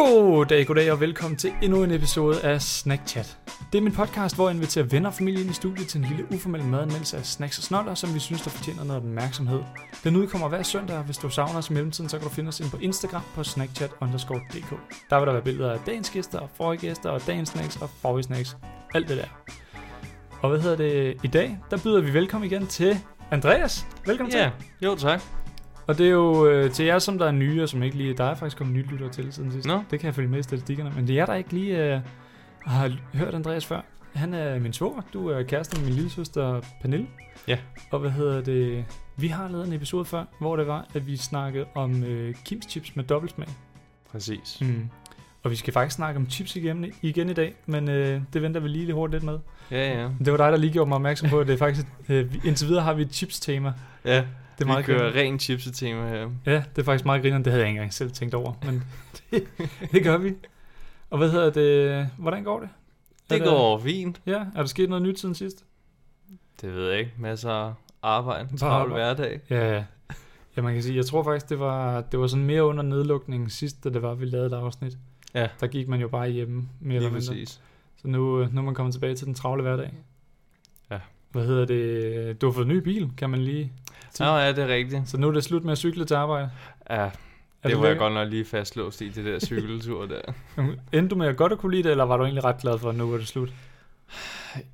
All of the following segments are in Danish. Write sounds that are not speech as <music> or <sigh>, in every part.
God dag, god dag og velkommen til endnu en episode af Snack Chat. Det er min podcast, hvor jeg inviterer venner og familie ind i studiet til en lille uformel madanmeldelse af snacks og snoller, som vi synes, der fortjener noget opmærksomhed. Den udkommer hver søndag, og hvis du savner os i mellemtiden, så kan du finde os ind på Instagram på snackchat_dk. Der vil der være billeder af dagens gæster og forrige gæster og dagens snacks og forrige snacks. Alt det der. Og hvad hedder det? I dag, der byder vi velkommen igen til Andreas. Velkommen Ja, til. jo tak. Og det er jo øh, til jer, som der er nye, og som ikke lige... Der er faktisk kommet nye lyttere til siden sidst. Nå. Det kan jeg følge med i statistikkerne. Men det er jer, der ikke lige øh, har hørt Andreas før. Han er min svoger. Du er kæresten med min lille søster Pernille. Ja. Og hvad hedder det? Vi har lavet en episode før, hvor det var, at vi snakkede om øh, Kims chips med dobbeltsmag. Præcis. Mm. Og vi skal faktisk snakke om chips igen, igen i dag, men øh, det venter vi lige lidt hurtigt lidt med. Ja, ja. Det var dig, der lige gjorde mig opmærksom på, at det er faktisk... Øh, indtil videre har vi et chips-tema. Ja, Det er meget vi kører ren chipset-tema her. Ja, det er faktisk meget grinerende. Det havde jeg ikke engang selv tænkt over, men det, <laughs> det gør vi. Og hvad hedder det? Hvordan går det? Det der- går fint. Ja, er der sket noget nyt siden sidst? Det ved jeg ikke. Masser af arbejde. Travl arbejde. hverdag. Ja, ja. Ja, man kan sige, jeg tror faktisk, det var, det var sådan mere under nedlukningen sidst, da det var, vi lavede et afsnit. Ja. Der gik man jo bare hjemme, mere eller Lige mindre. præcis. Så nu, øh, nu er man kommet tilbage til den travle hverdag. Ja. Hvad hedder det? Du har fået en ny bil, kan man lige... Nå, ja, det er rigtigt. Så nu er det slut med at cykle til arbejde. Ja, det var jeg godt nok lige fastlåst i, det der cykeltur der. <laughs> Endte du med at godt at kunne lide det, eller var du egentlig ret glad for, at nu var det slut?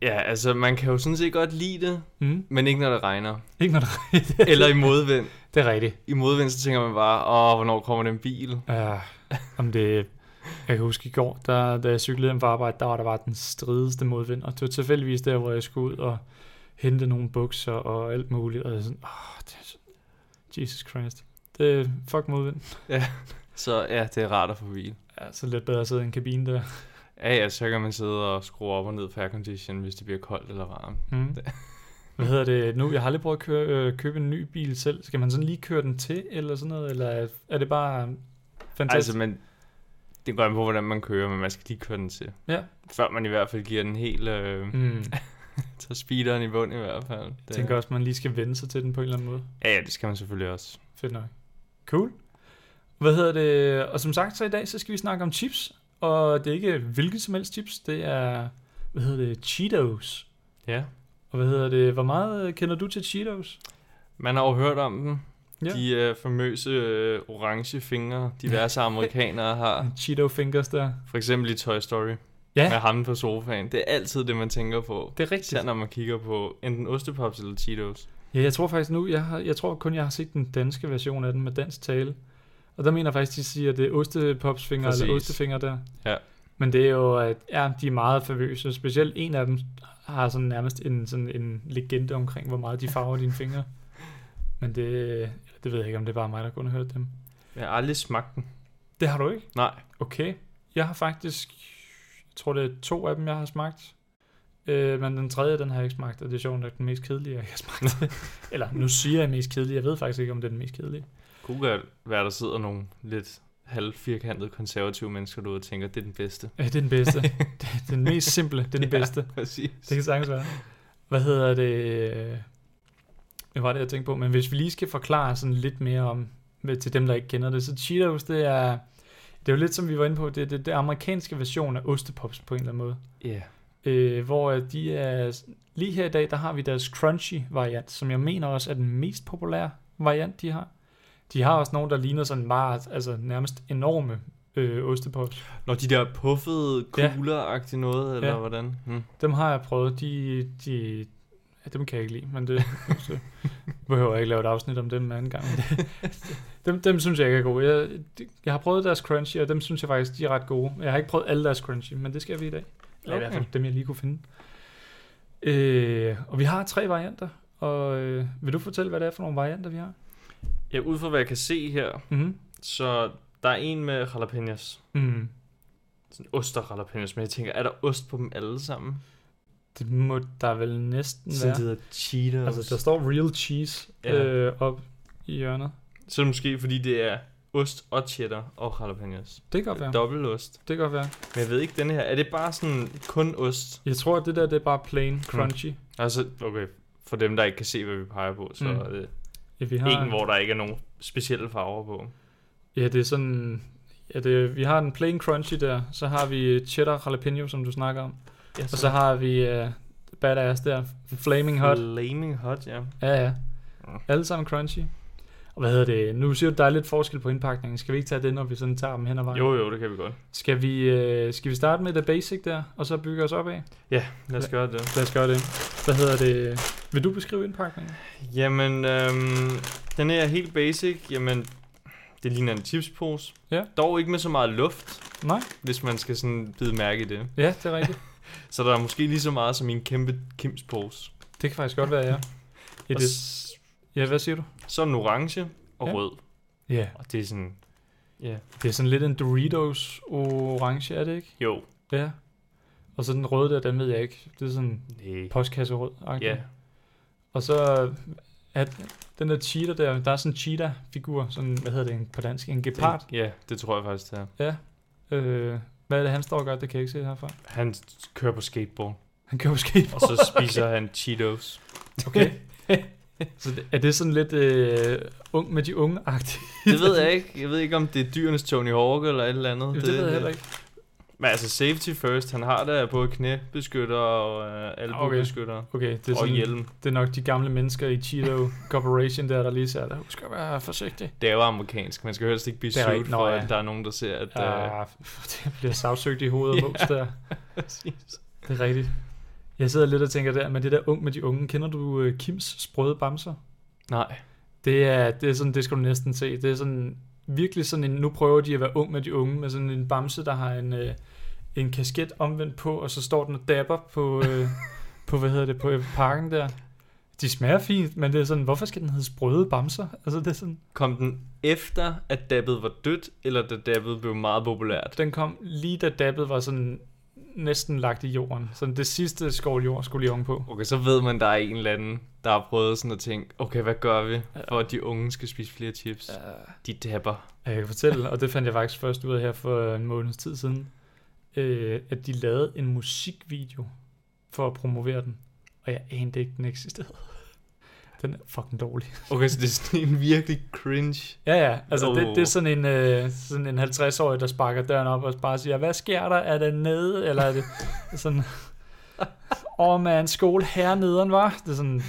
Ja, altså, man kan jo sådan set godt lide det, Mm. men ikke når det regner. Ikke når der <laughs> Eller i modvind. Det er rigtigt. I modvind, så tænker man bare, åh, hvornår kommer den bil? Ja, om det... Jeg kan huske i går, der, da jeg cyklede hjem fra arbejde, der var der bare den strideste modvind. Og det var tilfældigvis der, hvor jeg skulle ud og hente nogle bukser og alt muligt. Og sådan, åh, det er så... Jesus Christ. Det er fuck modvind. <laughs> Så ja, det er rart at få bil. Ja, så lidt bedre at sidde i en kabine der. <laughs> Ja, ja, så kan man sidde og skrue op og ned for aircondition, hvis det bliver koldt eller varmt. Mm. <laughs> Hvad hedder det nu? Jeg har aldrig prøvet at køre, øh, købe en ny bil selv. Skal man sådan lige køre den til, eller sådan noget? Eller er- er det bare fantastisk? Altså, men det går an på, hvordan man kører, men man skal lige køre den til. Ja. Før man i hvert fald giver den helt... Øh, mm. <laughs> tager speederen i bund i hvert fald. Jeg Det, tænker også, at man lige skal vende sig til den på en eller anden måde. Ja, ja, det skal man selvfølgelig også. Fedt nok. Cool. Hvad hedder det? Og som sagt, så i dag, så skal vi snakke om chips. Og det er ikke hvilket som helst chips. Det er, hvad hedder det, Cheetos. Ja. Og hvad hedder det, hvor meget kender du til Cheetos? Man har jo hørt om dem. Ja. De øh, famøse øh, orange fingre, <laughs> diverse amerikanere har. Cheeto fingers der. For eksempel i Toy Story. Ja, Med ham på sofaen. Det er altid det, man tænker på. det er rigtigt. Især når man kigger på enten Ostepops eller Cheetos. Ja, jeg tror faktisk nu, jeg, har, jeg tror kun, jeg har set den danske version af den med dansk tale. Og der mener jeg faktisk, de siger, at det er ostepopsfinger eller ostefinger der. Ja. Men det er jo, at ja, de er meget favøse. Specielt en af dem har sådan nærmest en, sådan en legende omkring, hvor meget de farver dine fingre. <laughs> Men det, det ved jeg ikke, om det er bare mig, der kun har hørt dem. Jeg har aldrig smagt den. Det har du ikke? Nej. Okay. Jeg har faktisk, tror det er to af dem, jeg har smagt. Øh, men den tredje, den har jeg ikke smagt, og det er sjovt nok den mest kedelige, jeg har smagt. <laughs> Eller nu siger jeg mest kedelige, jeg ved faktisk ikke, om det er den mest kedelige. Kunne godt være, der sidder nogle lidt halvfirkantede konservative mennesker derude og tænker, det er den bedste. Ja, det er den bedste. <laughs> det er den mest simple, det er den bedste. Præcis. Det kan sagtens være. Hvad hedder det? Hvad var det, jeg tænkte på? Men hvis vi lige skal forklare sådan lidt mere om, til dem, der ikke kender det. Så Cheetos, det er, det er jo lidt som vi var inde på, det er det, det amerikanske version af Ostepops på en eller anden måde. Ja. Yeah. Øh, hvor at de er, lige her i dag, der har vi deres crunchy variant, som jeg mener også er den mest populære variant, de har. De har også nogle, der ligner sådan meget, altså nærmest enorme øh, ostepops. Når de der puffede Ja. kugler-agtige noget, eller Ja. ja. hvordan? Hmm. Dem har jeg prøvet. De, de, ja, dem kan jeg ikke lide, men det så behøver jeg ikke lave et afsnit om dem en anden gang. <laughs> Dem, dem synes jeg ikke er gode. Jeg, jeg har prøvet deres crunchy, og dem synes jeg faktisk, de er ret gode. Jeg har ikke prøvet alle deres crunchy, men det skal vi i dag. Eller okay. i hvert fald dem, jeg lige kunne finde. Øh, og vi har tre varianter. Og øh, vil du fortælle, hvad det er for nogle varianter, vi har? Ja, ud fra hvad jeg kan se her, Mm-hmm. så der er en med jalapenos. Mm. Sådan oster jalapenos, men jeg tænker, er der ost på dem alle sammen? Det må der vel næsten Sådan være. det hedder Cheetos. Altså, der står real cheese Ja. øh, op i hjørnet. Så måske, fordi det er ost og cheddar og jalapenos. Det kan godt være. Dobbelt ost. Det kan godt være. Men jeg ved ikke, den her, er det bare sådan kun ost? Jeg tror, at det der det er bare plain crunchy. Altså, okay, for dem, der ikke kan se, hvad vi peger på, så Mm. mm. er det Ja, vi en, hvor der ikke er nogen specielle farver på. Ja, det er sådan... Ja, det, vi har den plain crunchy der, så har vi cheddar jalapeno, som du snakker om. Ja, Og så har vi uh, badass der, flaming hot. Flaming hot, ja. Ja, ja. Alle sammen crunchy. Og hvad hedder det? Nu siger du, der er lidt forskel på indpakningen. Skal vi ikke tage det, når vi sådan tager dem hen ad vejen? Jo, jo, det kan vi godt. Skal vi, øh, skal vi starte med det basic der, og så bygge os op af? Ja, lad os gøre det. Lad os gøre det. Hvad hedder det? Vil du beskrive indpakningen? Jamen, øhm, den er helt basic. Jamen, det ligner en chipspose. Ja. Dog ikke med så meget luft, Nej? hvis man skal sådan bide mærke i det. Ja, det er rigtigt. Så der er måske lige så meget som i en kæmpe Kims-pose. det kan faktisk godt være, ja. Og Et, s- ja, hvad siger du? så er den orange og Ja. rød. Ja, Og det er sådan, ja, det er sådan lidt en Doritos orange, er det ikke? jo, Ja. Og så den røde der, den ved jeg ikke. Det er sådan nej, postkasserød. ja, Og så er den der cheetah der, der er sådan en cheetah-figur, sådan, hvad hedder det en- på dansk? En gepard. det, ja, det tror jeg faktisk, det er. Ja. Øh, hvad er det, han står og gør? Det kan jeg ikke se herfra. Han kører på skateboard, Han kører måske og så <laughs> spiser han Cheetos. Okay. <laughs> så det- er det sådan lidt øh, ung med de unge-agtigt? Det ved jeg ikke. Jeg ved ikke, om det er dyrenes Tony Hawk eller et eller andet. Det, det ved jeg heller ikke. Men altså safety first, han har der både knæbeskytter og øh, albubeskytter. Okay, det er, Og sådan, hjelm. det er nok de gamle mennesker i Cheeto <laughs> Corporation der, der lige siger, der husk at være forsigtig. Det er jo amerikansk. Man skal helst ikke blive Det. Nå, for, ja. at der er nogen, der ser, at... øh, Ja, <laughs> det bliver sagsøgt i hovedet og <laughs> Ja. der. præcis. Det er rigtigt. Jeg sidder lidt og tænker der, men det der ung med de unge, kender du øh, Kims sprøde bamser? Nej. Det er, det er sådan, det skal du næsten se. Det er sådan virkelig sådan en, nu prøver de at være ung med de unge, med sådan en bamse, der har en, øh, en kasket omvendt på, og så står den og dapper på, øh, på hvad hedder det, på øh, parken der. De smager fint, men det er sådan, hvorfor skal den hedde sprøde bamser? Altså det er sådan, Kom den efter, at dabbet var dødt, eller da dabbet blev meget populært? den kom lige da dabbet var sådan næsten lagt i jorden. Sådan det sidste skål jord skulle lige ovenpå. Okay, så ved man, der er en eller anden, der har prøvet sådan at tænke, okay, hvad gør vi, for at de unge skal spise flere chips? De dabber. Jeg kan fortælle, og det fandt jeg faktisk først ud af her for en måneds tid siden, øh, at de lavede en musikvideo for at promovere den. Og jeg anede ikke, den eksisterede. Den er fucking dårlig. <laughs> Okay, så det er sådan en virkelig cringe. Ja, ja. Altså, det, Åh. det er sådan en, øh, sådan en 50-årig, der sparker døren op og bare siger, hvad sker der? Er det nede? Eller er det sådan... <laughs> Åh, oh, man, skole herneden, var. Det er sådan...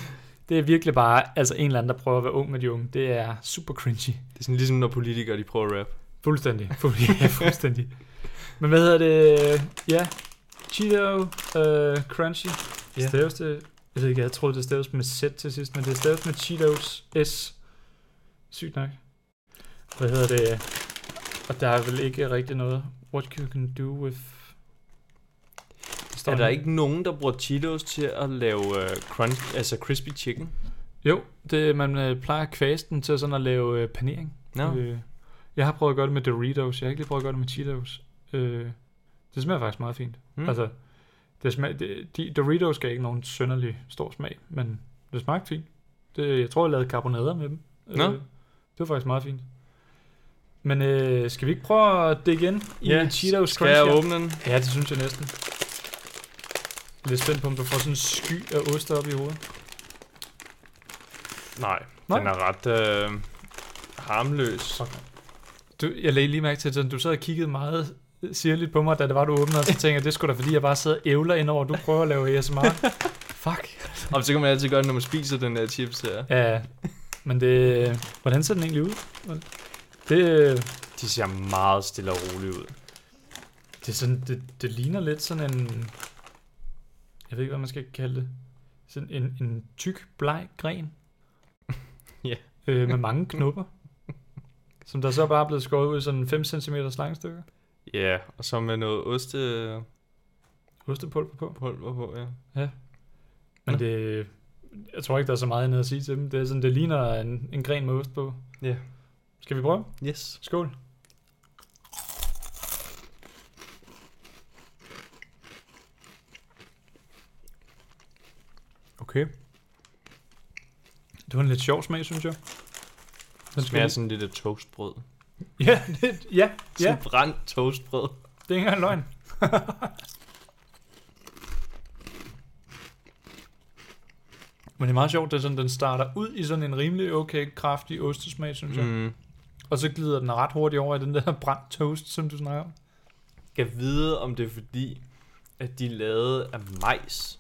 Det er virkelig bare altså en eller anden, der prøver at være ung med de unge. Det er super cringy. Det er sådan ligesom, når politikere de prøver at rap. Fuldstændig. Fuld- ja, fuldstændig. Men hvad hedder det? Ja, Cheeto uh, Crunchy. Det Ja. Jeg ved ikke, jeg troede, det staves med Z til sidst, men det staves med Cheetos S. Sygt nok. Hvad hedder det? Og der er vel ikke rigtig noget. What you can do with... Er der her. ikke nogen, der bruger Cheetos til at lave uh, crunch, altså crispy chicken? Jo, det, man øh, plejer at kvæse den til sådan at lave øh, panering. Nå. Øh, jeg har prøvet at gøre det med Doritos. Jeg har ikke lige prøvet at gøre det med Cheetos. Øh, det smager faktisk meget fint. Mm. Altså, det smag, det, de, Doritos gav ikke nogen sønderlig stor smag, men det smagte fint. Det, jeg tror, jeg lavede karbonader med dem. Nå. Øh, det var faktisk meget fint. Men øh, skal vi ikke prøve at dække ind i Ja, Cheetos Skal jeg Crunch? åbne den? Ja, det synes jeg næsten. Jeg er lidt spændt på, om du får sådan en sky af ost op i hovedet. Nej, Nej. den er ret øh, harmløs. Du, jeg lagde lige mærke til, at du sad og kiggede meget sirligt på mig, da det var, du åbnede, og så tænkte jeg, det skulle da fordi, jeg bare sidder og ævler ind over, at du prøver at lave ASMR. <laughs> Fuck. Og så kan man altid gøre det, når man spiser den der chips her. Ja, men det, hvordan ser den egentlig ud? Det, De ser meget stille og roligt ud. det, er sådan, det, det ligner lidt sådan en, jeg ved ikke, hvad man skal kalde det, sådan en, en tyk, bleg gren. <laughs> Ja. øh, med mange knopper. som der så bare er blevet skåret ud i sådan 5 cm lange stykker. Ja, og så med noget ostepulver Ostepulver på. på, ja. Men Nå. det, jeg tror ikke, der er så meget andet at sige til dem. Det, er sådan, det ligner en, en gren med ost på. Ja. Skal vi prøve? Yes. Skål. Okay. Det var en lidt sjov smag, synes jeg. Den smager sådan lidt af toastbrød. <laughs> Ja, lidt, ja, Sådan ja. brændt toastbrød. Det er ikke engang løgn. <laughs> Men det er meget sjovt, at sådan, den starter ud i sådan en rimelig okay, kraftig ostesmag, synes jeg. Mm. Og så glider den ret hurtigt over i den der <laughs> brændt toast, som du snakker om. Jeg vide, om det er fordi, at de er lavet af majs.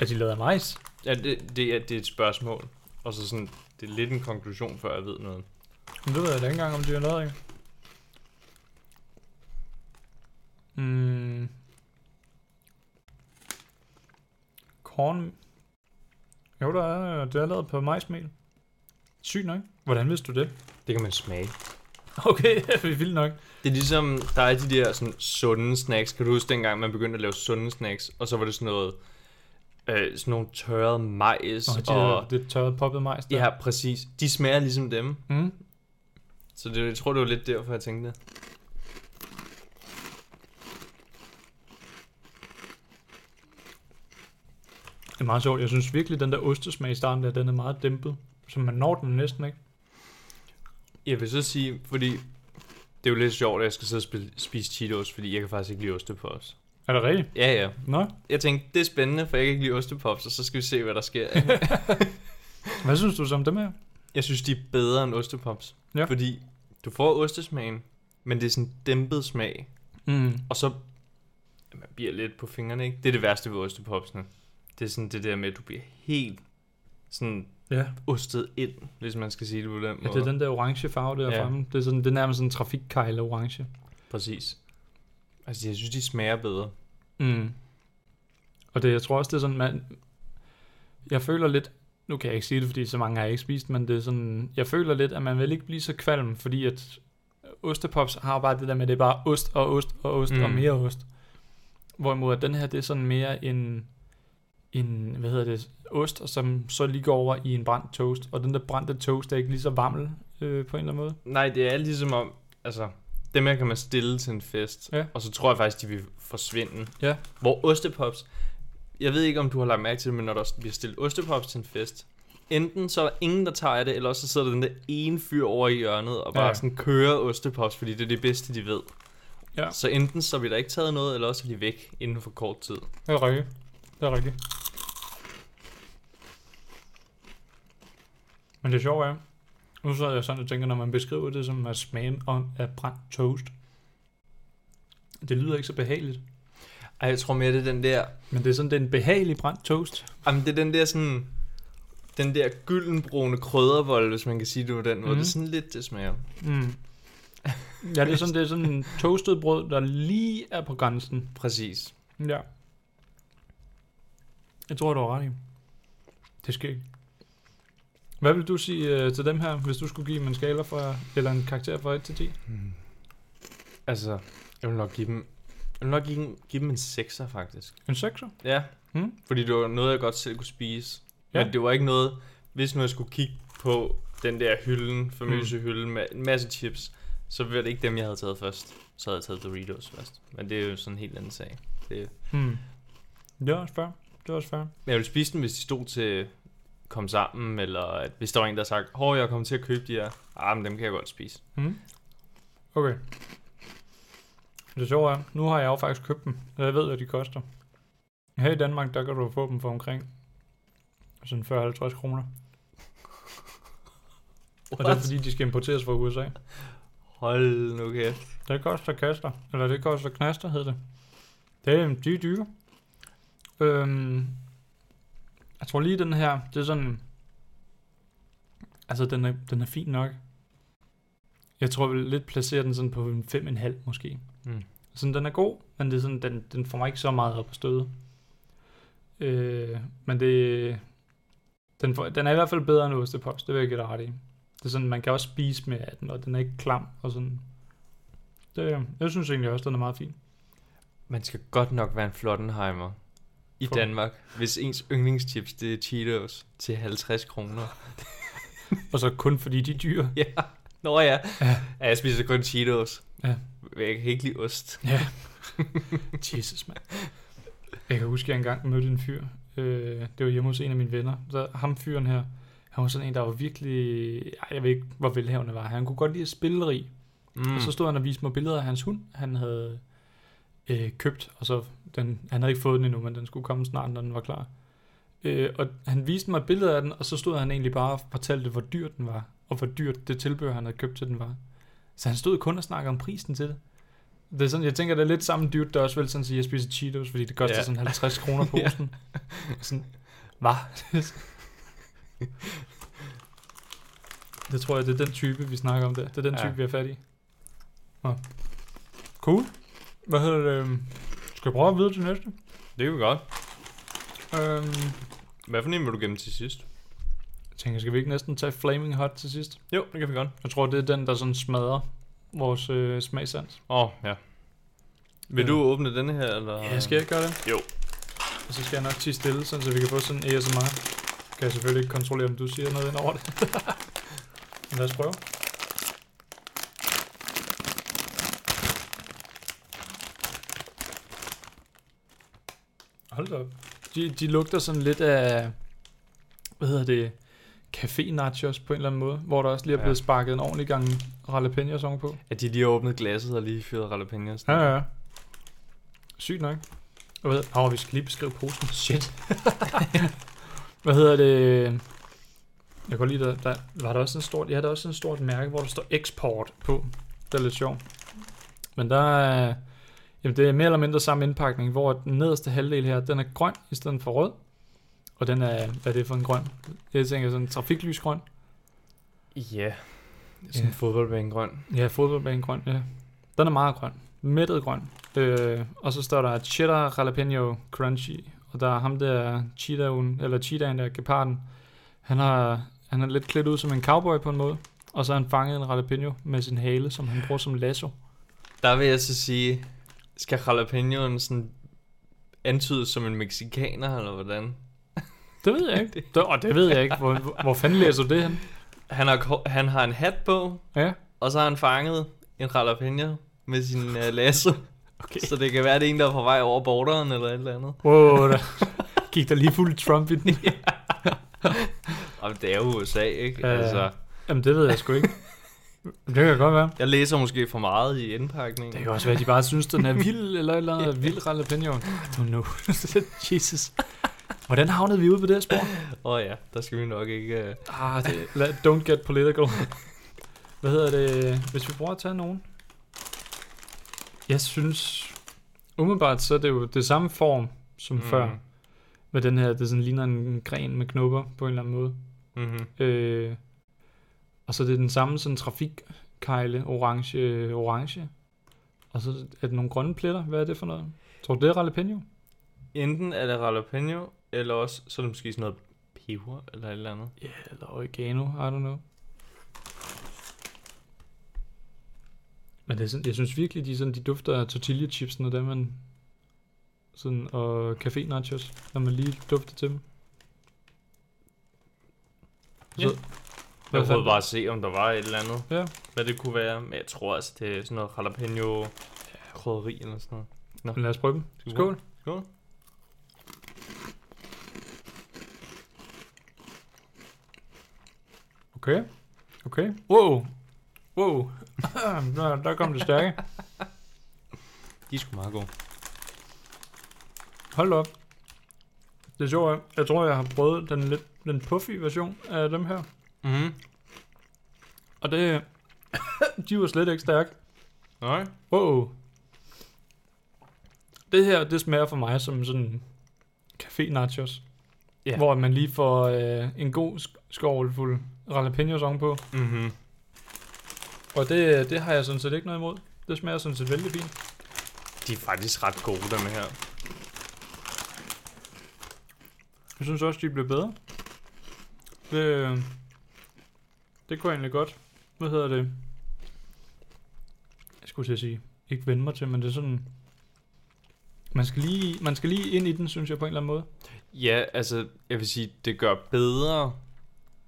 Er de lavet af majs? Ja, det, det, er, det er et spørgsmål. Og så sådan, det er lidt en konklusion, før jeg ved noget. Men det ved jeg da ikke engang, om de har lavet af. Mm. Korn. Jo, der er, det er lavet på majsmel. Sygt nok. Hvordan vidste du det? Det kan man smage. Okay, <laughs> det er vildt nok. Det er ligesom, der er de der sådan sunde snacks. Kan du huske dengang, man begyndte at lave sunde snacks? Og så var det sådan noget, øh, sådan nogle tørrede majs. Og de og, der, det tørrede poppet majs der. Ja, præcis. De smager ligesom dem. Mm. Så det, jeg tror, det var lidt derfor, jeg tænkte det. Det er meget sjovt. Jeg synes virkelig, den der ostesmag i starten der, den er meget dæmpet. Så man når den næsten ikke. Jeg vil så sige, fordi det er jo lidt sjovt, at jeg skal sidde og spise, spise Cheetos, fordi jeg kan faktisk ikke lide ostepops. Er det rigtigt? Ja, ja. Nå. Jeg tænkte, det er spændende, for jeg kan ikke lide ostepops, og så skal vi se, hvad der sker. <laughs> Hvad synes du så om dem her? Jeg synes, de er bedre end ostepops. Ja. Fordi du får ostesmagen, men det er sådan en dæmpet smag. Mm. Og så man bliver lidt på fingrene, ikke? Det er det værste ved ostepopsene. Det er sådan det der med, at du bliver helt sådan Ja. ostet ind, hvis man skal sige det på den ja, måde. det er den der orange farve der Ja. ja. fremme. Det er, sådan, det er nærmest sådan en trafikkejle orange. Præcis. Altså, jeg synes, de smager bedre. Mm. Og det, jeg tror også, det er sådan, man... Jeg føler lidt... Nu kan jeg ikke sige det, fordi så mange har jeg ikke spist, men det er sådan... Jeg føler lidt, at man vil ikke blive så kvalm, fordi at ostepops har bare det der med, at det er bare ost og ost og ost mm. og mere ost. Hvorimod at den her, det er sådan mere en, en, hvad hedder det, ost, og som så lige går over i en brændt toast. Og den der brændte toast er ikke lige så varmel øh, på en eller anden måde. Nej, det er ligesom om, altså, dem her kan man stille til en fest, Ja. og så tror jeg faktisk, de vil forsvinde. Ja. Hvor ostepops, jeg ved ikke, om du har lagt mærke til det, men når der bliver stillet ostepops til en fest, enten så er der ingen, der tager det, eller også så sidder der den der ene fyr over i hjørnet, og bare Ja. sådan kører ostepops, fordi det er det bedste, de ved. Ja. Så enten så bliver der ikke taget noget, eller også er de væk inden for kort tid. Det er rigtigt. Det er rigtigt. Men det sjove er, nu så jeg sådan og tænker, når man beskriver det som at smage om af brændt toast, det lyder ikke så behageligt. Ej, jeg tror mere, det er den der, Men det er sådan, det en behagelig brændt toast. jamen det er den der sådan, den der gyldenbrune kryddervold, hvis man kan sige det på den måde. Mhm. Det er sådan lidt, det smager. Mm. Ja, det er sådan, det er sådan en toastet brød, der lige er på grænsen. Præcis. Ja. Jeg tror, du har ret i. Det sker ikke. Hvad vil du sige uh, til dem her, hvis du skulle give dem en skala fra, eller en karakter fra 1 til 10? Hmm. Altså, jeg vil nok give dem, vil nok give, give dem en 6'er faktisk. En 6'er? Ja. Hmm? Fordi det var noget, jeg godt selv kunne spise. Ja. Men det var ikke noget, hvis nu jeg skulle kigge på den der hylden, famøse Hmm. hylde med en masse chips, så var det ikke dem, jeg havde taget først. Så havde jeg taget Doritos først. Men det er jo sådan en helt anden sag. Det, Hmm. Det er også fair. Det er også fair. Men jeg ville spise dem, hvis de stod til komme sammen, eller at hvis der var en, der sagde, hov, jeg kommer til at købe de her. Ah, men dem kan jeg godt spise. Hmm. Okay. Det sjove er, nu har jeg jo faktisk købt dem, og jeg ved, hvad de koster. Her i Danmark, der kan du få dem for omkring sådan 40-50 kroner. Og det er fordi, de skal importeres fra USA. Hold nu kæft. Det koster kaster, eller det koster knaster, hedder det. Det er, de er dyre. Øhm, jeg tror lige den her, det er sådan, altså den er, den er fin nok. Jeg tror, vil lidt placere den sådan på en 5,5 måske. Mm. Sådan, den er god, men det er sådan, den, den får mig ikke så meget op at støde. Øh, men det, den, får, den er i hvert fald bedre end ostepops, det vil jeg give dig ret i. Det er sådan, man kan også spise med af den, og den er ikke klam og sådan. Det, jeg synes egentlig også, den er meget fin. Man skal godt nok være en Flottenheimer i For- Danmark, hvis ens yndlingschips, det er Cheetos til 50 kroner. <laughs> Og så kun fordi de er dyre. ja. Nå ja. Ja. ja. Jeg spiser kun Cheetos. Ja. Jeg kan ikke lide ost. <laughs> Ja. Jesus, mand. Jeg kan huske, at jeg engang mødte en fyr. Øh, det var hjemme hos en af mine venner. Så ham fyren her, han var sådan en, der var virkelig... Ej, jeg ved ikke, hvor velhavende var. Han kunne godt lide at spilleri. Mm. Mm. Og så stod han og viste mig billeder af hans hund, han havde øh, købt. Og så, den, han havde ikke fået den endnu, men den skulle komme snart, når den var klar. Øh, og han viste mig et billede af den, og så stod han egentlig bare og fortalte, hvor dyr den var. Og og hvor dyrt det tilbehør, han havde købt til den var. Så han stod kun og snakkede om prisen til det. Det er sådan, jeg tænker, det er lidt samme dude, der også vil sådan sige, at jeg spiser Cheetos, fordi det koster Ja. sådan 50 kroner på <laughs> Ja. sådan, hvad? <laughs> det tror jeg, det er den type, vi snakker om der. Det er den Ja. type, vi er fat i. Nå. Cool. Hvad hedder det? øhm, Skal vi prøve at videre til næste? Det kan vi godt. Øhm, Hvad for en vil du gemme til sidst? Tænker, skal vi ikke næsten tage Flaming Hot til sidst? Jo, det kan vi godt. Jeg tror, det er den, der sådan smadrer vores øh, smagsans. Åh, oh, ja. Vil du åbne denne her, eller? Ja, skal jeg gøre det? Jo. Og så skal jeg nok tige stille, sådan, så vi kan få sådan en ASMR. Kan jeg selvfølgelig ikke kontrollere, om du siger noget ind over det. <laughs> Men lad os prøve. Hold da op. De, de lugter sådan lidt af, hvad hedder det, café nachos på en eller anden måde, hvor der også lige er Ja. blevet sparket en ordentlig gang jalapeno song på. At de lige har åbnet glasset og lige fyret jalapenos. Ja, ja. Sygt nok. Og hvad hedder, oh, vi skal lige beskrive posen. Shit. <laughs> hvad hedder det? Jeg kan lige der, der, var der også et stort, ja, der er også et stort mærke, hvor der står export på. Det er lidt sjovt. Men der er, jamen det er mere eller mindre samme indpakning, hvor den nederste halvdel her, den er grøn i stedet for rød. Og den er, hvad er det for en grøn? Jeg tænker sådan en trafiklysgrøn. Ja. Sådan Ja. en fodboldbanegrøn. Ja, fodboldbanegrøn, ja. Den er meget grøn. Mættet grøn. Øh, og så står der cheddar jalapeno crunchy. Og der er ham der cheetahuen, eller cheetahen der, geparden. Han har, han er lidt klædt ud som en cowboy på en måde. Og så har han fanget en jalapeno med sin hale, som han bruger som lasso. Der vil jeg så sige, skal jalapenoen sådan antydes som en mexikaner, eller hvordan? Det ved jeg ikke. Det, og det ved jeg ikke. Hvor, hvor, fanden læser du det hen? Han har, han har en hat på, Ja, og så har han fanget en jalapeno med sin uh, lasso. okay. Så det kan være, det er en, der er på vej over borderen, eller et eller andet. Wow, der gik der lige fuld Trump i den. <laughs> Og det er jo USA, ikke? Ja, ja. Altså, Jamen, det ved jeg sgu ikke. Det kan godt være. jeg læser måske for meget i indpakningen. Det kan også være, at de bare synes, den er vild, eller eller andet vild jalapeno. Oh no. <laughs> Jesus. Hvordan havnede vi ude på det spor? Åh oh, ja, der skal vi nok ikke... Uh... Ah, det, lad, don't get political. Hvad hedder det? Hvis vi prøver at tage nogen. Jeg synes, umiddelbart så er det jo det samme form som mm. før. Med den her, det sådan ligner en gren med knopper på en eller anden måde. Mm-hmm. Øh, og så er det den samme sådan trafikkejle, orange, orange. Og så er det nogle grønne pletter. Hvad er det for noget? Tror du, det er jalapeno? Enten er det jalapeno, eller også så er det måske sådan noget peber, eller et eller andet. Ja, yeah, eller oregano, I don't know. Men det er sådan, jeg synes virkelig, de, sådan, de dufter af tortilla chips, når man sådan, og café nachos, når man lige dufter til dem. Ja. Så, Jeg Hvad prøvede bare at se, om der var et eller andet, Ja. hvad det kunne være. Men jeg tror altså, det er sådan noget jalapeno krydderi eller sådan noget. Men lad os prøve dem. Skål. Skål. Okay. Okay. Wow. Wow. <clears throat> der, der kom det stærke. De er sgu meget gode. Hold op. Det er sjovt. Jeg tror, jeg har prøvet den lidt den puffy version af dem her. Mhm. Og det... <coughs> de var slet ikke stærke. Nej. Wow. Det her, det smager for mig som sådan café nachos. Ja. Hvor man lige får øh, en god sk- skovl fuld jalapeno song på. Mhm. Og det, det har jeg sådan set ikke noget imod. Det smager sådan set vældig fint. De er faktisk ret gode, dem her. Jeg synes også, de bliver bedre. Det, det kunne jeg egentlig godt. Hvad hedder det? Jeg skulle til at sige, ikke vende mig til, men det er sådan... Man skal, lige, man skal lige ind i den, synes jeg, på en eller anden måde. Ja, altså, jeg vil sige, det gør bedre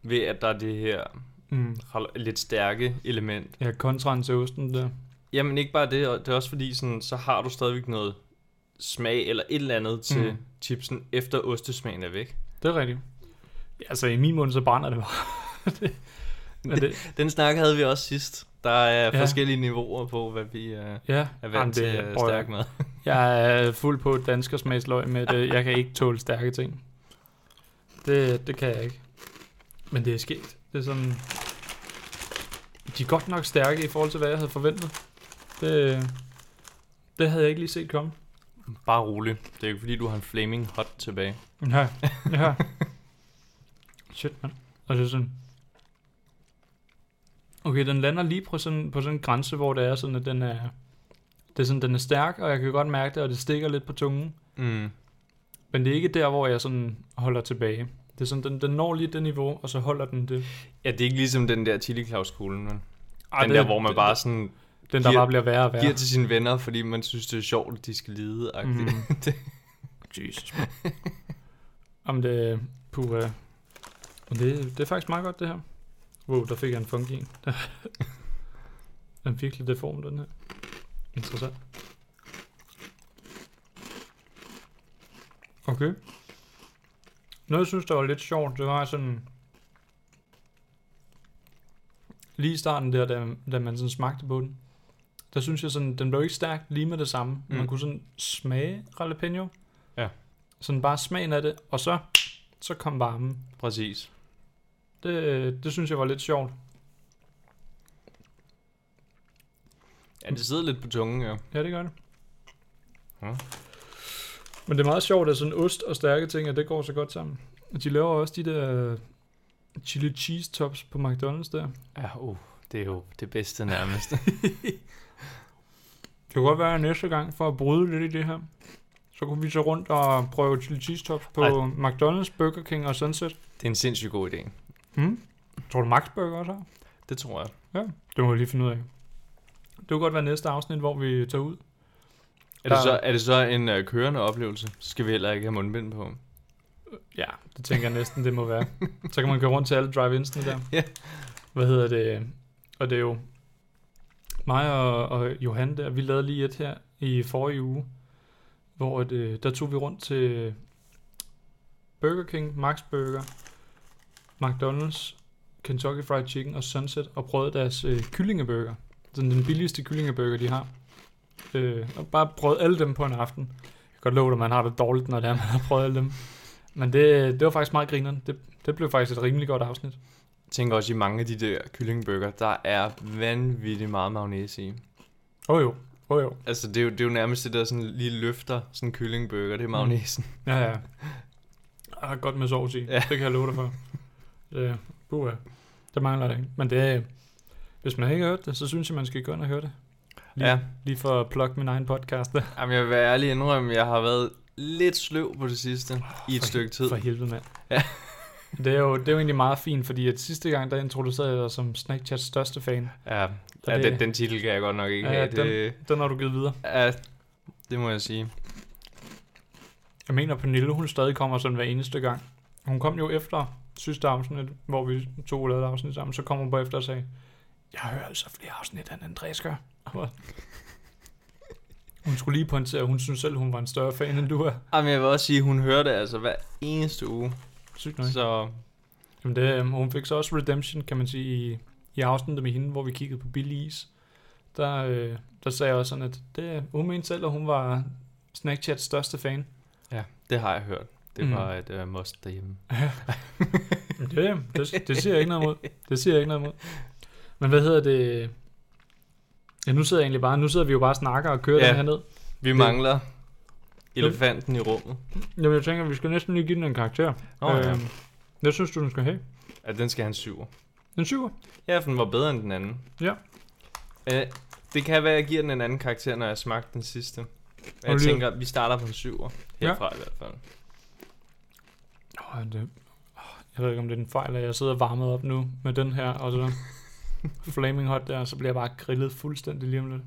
ved, at der er det her Mm. lidt stærke element. Ja, kontraen til osten der. Jamen ikke bare det, og det er også fordi, sådan, så har du stadigvæk noget smag eller et eller andet til Mm. chipsen, efter ostesmagen er væk. Det er rigtigt. Altså i min mund, så brænder det bare. <laughs> det, men det, Den snak havde vi også sidst. Der er Ja. forskellige niveauer på, hvad vi uh, er ja, vant Jamen, til det, uh, prøv at- stærk mad. <laughs> Jeg er fuld på danskersmagsløg med det. Jeg kan ikke tåle stærke ting. Det, det kan jeg ikke. Men det er sket. Det er sådan... De er godt nok stærke i forhold til, hvad jeg havde forventet. Det, det havde jeg ikke lige set komme. Bare rolig. Det er ikke fordi, du har en flaming hot tilbage. Ja, ja. Shit, mand. Er sådan... Okay, den lander lige på sådan, på sådan en grænse, hvor det er sådan, at den er... Det er sådan, den er stærk, og jeg kan godt mærke det, og det stikker lidt på tungen. Mm. Men det er ikke der, hvor jeg sådan holder tilbage. Det er sådan, den, den når lige det niveau, og så holder den det. Ja, det er ikke ligesom den der chili claus men Ej, den det- der, hvor man bare sådan Den, der giver- bare bliver værre og værre. giver til sine venner, fordi man synes, det er sjovt, at de skal lide. Mm. <laughs> Jesus, man. Om det... Puh, uh, det, det er faktisk meget godt, det her. Wow, der fik jeg en funky en. <laughs> den er virkelig deform, den her. Interessant. Okay. Noget, jeg synes, der var lidt sjovt, det var sådan... Lige i starten der, da, da man sådan smagte på den, der synes jeg sådan, den blev ikke stærk lige med det samme. Mm. Man kunne sådan smage jalapeno. Ja. Sådan bare smagen af det, og så, så kom varmen. Præcis. Det, det synes jeg var lidt sjovt. Ja, det sidder lidt på tungen, ja. Ja, det gør det. Ja. Men det er meget sjovt, at sådan ost og stærke ting, at det går så godt sammen. Og de laver også de der chili cheese tops på McDonald's der. Ja, uh, det er jo det bedste nærmest. <laughs> Det kunne godt være at næste gang, for at bryde lidt i det her. Så kunne vi så rundt og prøve chili cheese tops på Ej. McDonald's, Burger King og Sunset. det er en sindssygt god idé. Hmm? Tror du Max Burger også har? Det tror jeg. Det må vi lige finde ud af. Det kunne godt være næste afsnit, hvor vi tager ud. Er, det, så, er det så en uh, kørende oplevelse? Så skal vi heller ikke have mundbind på. Ja, det tænker jeg næsten, det må være. <laughs> Så kan man gå rundt til alle drive-ins'ene der. Ja. Hvad hedder det? Og det er jo mig og, og Johan der, vi lavede lige et her i forrige uge, hvor det, der tog vi rundt til Burger King, Max Burger, McDonald's, Kentucky Fried Chicken og Sunset og prøvede deres øh, kyllingeburger. Sådan den billigste kyllingeburger, de har. Øh, og bare prøvet alle dem på en aften. Jeg kan godt love dig, man har det dårligt, når det er, man har prøvet alle dem. Men det, det var faktisk meget grineren. Det, det blev faktisk et rimelig godt afsnit. Jeg tænker også i mange af de der kyllingbøger, der er vanvittigt meget mayonnaise i. Åh oh, jo, åh oh, jo. Altså, det er jo, det er jo nærmest det der sådan lige løfter, sådan en kyllingbøger, det er mayonnaisen. Ja, ja. Jeg har godt med sovs i. Ja. Ja. Det kan jeg love dig for. <laughs> Det, buha. det mangler det ikke. Men det er, hvis man ikke har hørt det, så synes jeg, man skal gå ind og høre det. Lige, Ja. lige for at plukke min egen podcast. Der. <laughs> Jamen, jeg vil være ærlig indrømme, jeg har været lidt sløv på det sidste i et For- stykke tid. For helvede, mand. Ja. <laughs> Det er, jo, det er jo egentlig meget fint, fordi at sidste gang, der introducerede jeg dig som Snackchats største fan. Ja, ja det- den, den titel kan jeg godt nok ikke Ja, have. Det, Den har du givet videre. ja, det må jeg sige. Jeg mener, Pernille, hun stadig kommer sådan hver eneste gang. Hun kom jo efter sidste afsnit, hvor vi to lavede afsnit sammen, så kom hun på efter og sagde, jeg hører altså flere afsnit, end Andreas gør. Og hun skulle lige pointere, at hun synes selv, hun var en større fan, end du er. Jamen, jeg vil også sige, hun hører det altså hver eneste uge. Sygt nok. Så Jamen det, øhm, hun fik så også redemption, kan man sige, i, i afsnittet med hende, hvor vi kiggede på Billy Is. Der, øh, der sagde jeg også sådan, at det, hun mente selv, at hun var Snackchats største fan. ja, det har jeg hørt. Det Mm. var et uh, must derhjemme. Det, det, det siger jeg ikke noget imod. Det siger jeg ikke noget imod. Men hvad hedder det? Ja, nu sidder jeg egentlig bare, nu sidder vi jo bare og snakker og kører Ja. ja. den her ned. Vi Det- mangler elefanten i rummet. Jamen, jeg tænker, vi skal næsten lige give den en karakter. Nå, ja. Øhm, Hvad synes du, den skal have? Ja, den skal have en syver. En syver? Ja, for den var bedre end den anden. Ja. Uh, det kan være, at jeg giver den en anden karakter, når jeg smagte den sidste. Og Jeg lige- tænker, at vi starter på en syver. Ja. Herfra i hvert fald. Oh, det, oh, jeg ved ikke, om det er en fejl, at jeg sidder varmet op nu med den her, og så <laughs> flaming hot der, så bliver jeg bare grillet fuldstændig lige om lidt.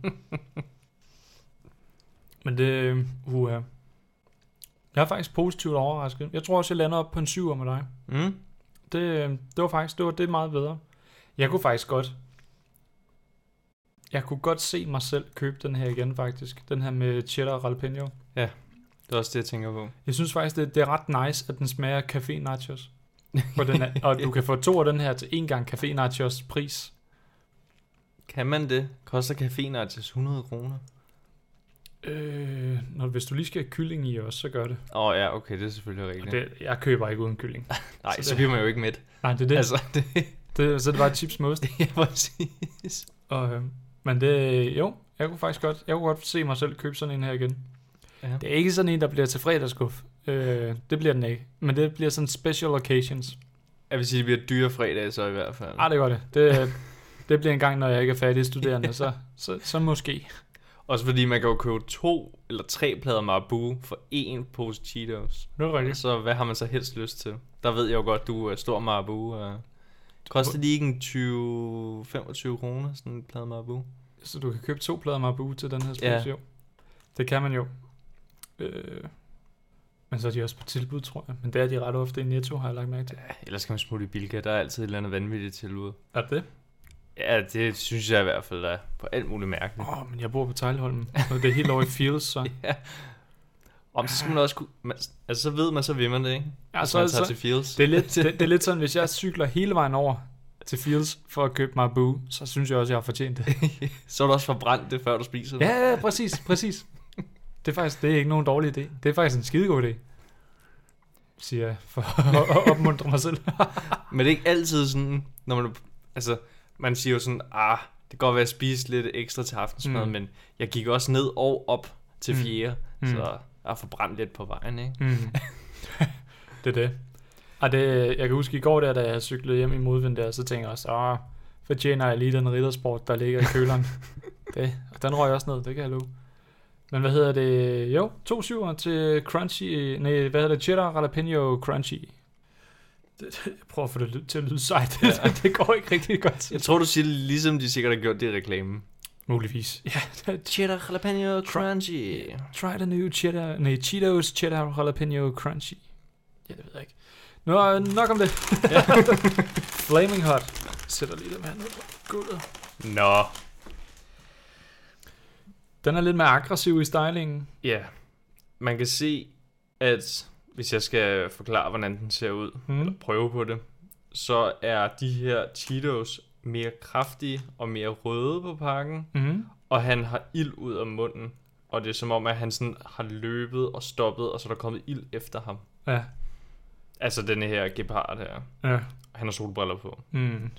Men det, uh, jeg er faktisk positivt overrasket. Jeg tror også, jeg lander op på en syver med dig. Mm? Det, øh, det var faktisk det var det meget bedre. Jeg kunne faktisk godt jeg kunne godt se mig selv købe den her igen faktisk. Den her med cheddar og jalapeno. Det er også det, jeg tænker på. Jeg synes faktisk, det, det er ret nice, at den smager af café nachos. <laughs> Og, den er, og du kan få to af den her til en gang café nachos pris. Kan man det? Koster caféen til 100 kroner? Øh, når, hvis du lige skal have kylling i også, så gør det. Åh oh, ja, okay, det er selvfølgelig Og rigtigt. det jeg køber ikke uden kylling. <laughs> Nej, så så, det- bliver man jo ikke med. Nej, det er det. Altså, Altså, <laughs> det, Det, så det var chips med ost. <laughs> ja, præcis. Og, øh, men det, jo, jeg kunne faktisk godt, jeg kunne godt se mig selv købe sådan en her igen. Ja. Det er ikke sådan en, der bliver til fredagsskuff. Øh, det bliver den ikke. Men det bliver sådan special occasions. Jeg vil sige, det bliver dyre fredag så i hvert fald. Ah, det gør det. Det, det bliver en gang, når jeg ikke er færdig studerende, <laughs> så, så, så måske. Også fordi man kan jo købe to eller tre plader Marabu for én pose Cheetos. Det er rigtigt. Så hvad har man så helst lyst til? Der ved jeg jo godt, du er stor Marabu. Koster lige en 20-25 kroner, sådan en plade Marabu? Så du kan købe to plader Marabu til den her Ja. spils, jo. Det kan man jo. Øh, men så er de også på tilbud, tror jeg. Men det er de ret ofte i Netto, har jeg lagt mærke til. Ellers kan man smutte i Bilka, der er altid et eller andet vanvittigt tilbud. Er det? Ja, det synes jeg i hvert fald er på alt muligt mærkeligt. Åh, oh, men jeg bor på Tejlholmen, og det er helt over i Fields, så. <laughs> Ja. Om så skal man også kunne... Man, altså, så ved man, så vil man det, ikke? Ja, så, man tager så, til Fields. det, er lidt, <laughs> det, det er lidt sådan, hvis jeg cykler hele vejen over til Fields for at købe Marabu, så synes jeg også, jeg har fortjent det. <laughs> så er du også forbrændt det, før du spiser det. Ja, ja, præcis, præcis. Det er faktisk det er ikke nogen dårlig idé. Det er faktisk en skidegod idé. Siger jeg, for at opmuntre mig selv. Men det er ikke altid sådan, når man... Altså, man siger jo sådan, ah, det kan godt være at spise lidt ekstra til aftensmad, Mm. men jeg gik også ned og op til Mm. fjerde, Mm. så jeg har forbrændt lidt på vejen, ikke? Mm. <laughs> det er det. Og det, jeg kan huske i går der, da jeg cyklede hjem i modvind der, så tænkte jeg også, åh, fortjener jeg lige den riddersport, der ligger i køleren. <laughs> det, og den røg også ned, det kan jeg love. Men hvad hedder det? Jo, to syver til Crunchy, nej, hvad hedder det? Cheddar Jalapeno Crunchy. <laughs> Jeg prøver at få det til at lyde sejt. Ja. <laughs> det går ikke rigtig godt. Jeg tror, du siger det ligesom de sikkert har gjort det i reklamen. Muligvis. Ja, Cheddar jalapeno crunchy. Try the new cheddar, nej, Cheetos cheddar jalapeno crunchy. Ja, det ved jeg ikke. Nå, nok om det. <laughs> Flaming hot. Sætter lige dem her ned på gulvet. Nå. Den er lidt mere aggressiv i stylingen. Ja. Man kan se, at hvis jeg skal forklare, hvordan den ser ud, eller Hmm. prøve på det, så er de her Cheetos mere kraftige og mere røde på pakken, Mm-hmm. og han har ild ud af munden. Og det er som om, at han sådan har løbet og stoppet, og så er der kommet ild efter ham. Ja. Altså denne her gepard her. Ja. Han har solbriller på. Mm.